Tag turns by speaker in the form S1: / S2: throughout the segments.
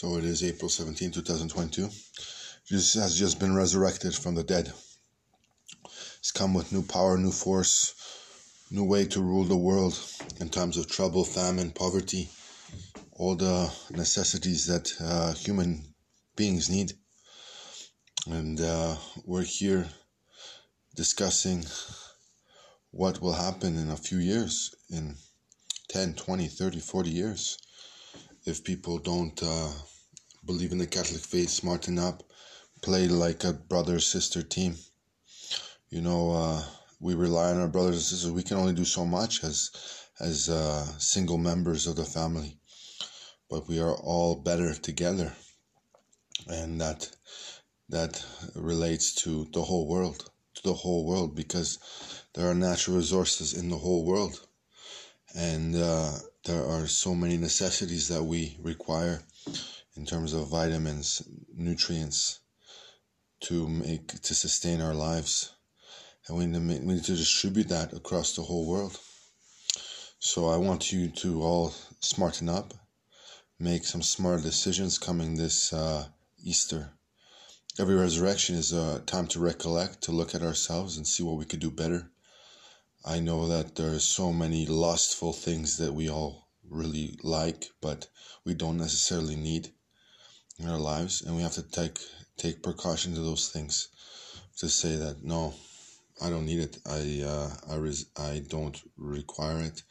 S1: So it is April 17, 2022. Jesus has just been resurrected from the dead. He's come with new power, new force, new way to rule the world in times of trouble, famine, poverty, all the necessities that uh, human beings need. And uh, we're here discussing what will happen in a few years, in 10, 20, 30, 40 years if people don't uh, believe in the Catholic faith, smarten up, play like a brother sister team. You know, uh, we rely on our brothers and sisters. We can only do so much as as uh, single members of the family, but we are all better together, and that that relates to the whole world, to the whole world, because there are natural resources in the whole world, and uh, there are so many necessities that we require in terms of vitamins, nutrients to make to sustain our lives, and we need we need to distribute that across the whole world. So I want you to all smarten up, make some smart decisions coming this uh, Easter. Every resurrection is a time to recollect, to look at ourselves and see what we could do better I know that there are so many lustful things that we all really like, but we don't necessarily need in our lives, and we have to take take precaution to those things to say that no, I don't need it. I uh, I res- I don't require it,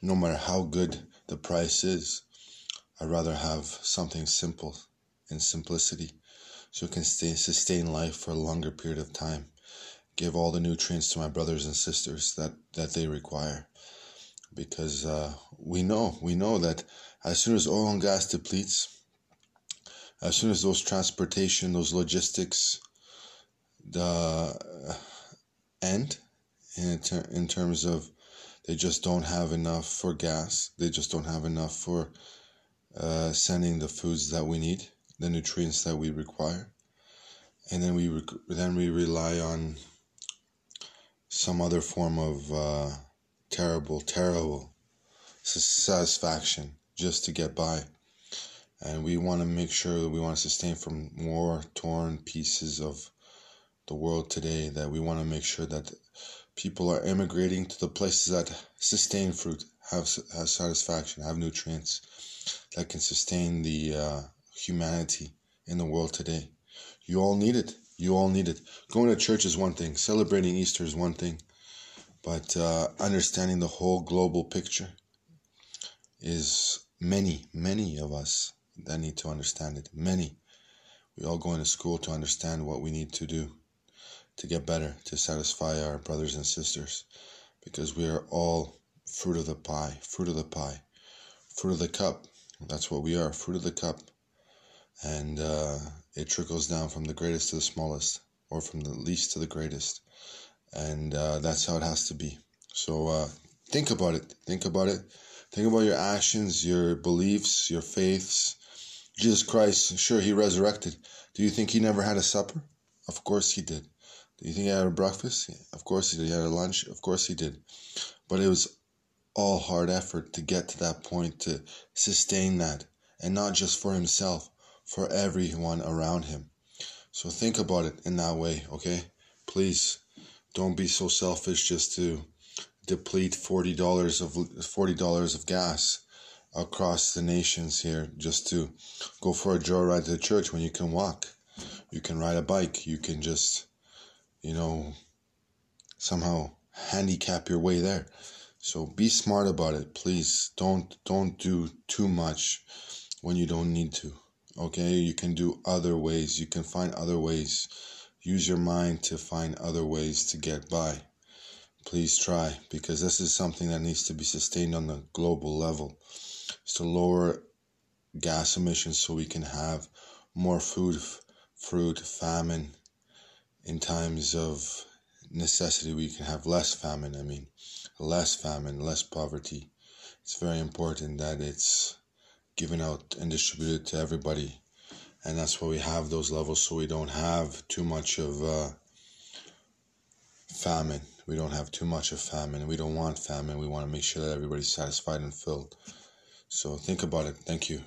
S1: no matter how good the price is. I'd rather have something simple in simplicity, so it can stay sustain life for a longer period of time give all the nutrients to my brothers and sisters that, that they require. Because uh, we know, we know that as soon as oil and gas depletes, as soon as those transportation, those logistics, the uh, end in, ter- in terms of they just don't have enough for gas, they just don't have enough for uh, sending the foods that we need, the nutrients that we require, and then we rec- then we rely on some other form of uh, terrible, terrible satisfaction just to get by. And we want to make sure that we want to sustain from more torn pieces of the world today, that we want to make sure that people are immigrating to the places that sustain fruit, have, have satisfaction, have nutrients that can sustain the uh, humanity in the world today. You all need it. You all need it. Going to church is one thing, celebrating Easter is one thing, but uh, understanding the whole global picture is many, many of us that need to understand it. Many. We all go into school to understand what we need to do to get better, to satisfy our brothers and sisters, because we are all fruit of the pie, fruit of the pie, fruit of the cup. That's what we are, fruit of the cup. And uh, it trickles down from the greatest to the smallest, or from the least to the greatest. And uh, that's how it has to be. So uh, think about it. Think about it. Think about your actions, your beliefs, your faiths. Jesus Christ, sure, he resurrected. Do you think he never had a supper? Of course he did. Do you think he had a breakfast? Of course he did. He had a lunch? Of course he did. But it was all hard effort to get to that point, to sustain that, and not just for himself, for everyone around him. So think about it in that way, okay? Please don't be so selfish just to deplete forty dollars of forty dollars of gas across the nations here just to go for a joyride to the church when you can walk. You can ride a bike. You can just, you know, somehow handicap your way there. So be smart about it, please. Don't don't do too much when you don't need to. Okay, you can do other ways. You can find other ways. Use your mind to find other ways to get by. Please try because this is something that needs to be sustained on the global level. It's to lower gas emissions so we can have more food, fruit, famine. In times of necessity, we can have less famine. I mean, less famine, less poverty. It's very important that it's given out and distributed to everybody. And that's why we have those levels so we don't have too much of uh, famine. We don't have too much of famine. We don't want famine. We want to make sure that everybody's satisfied and filled. So think about it. Thank you.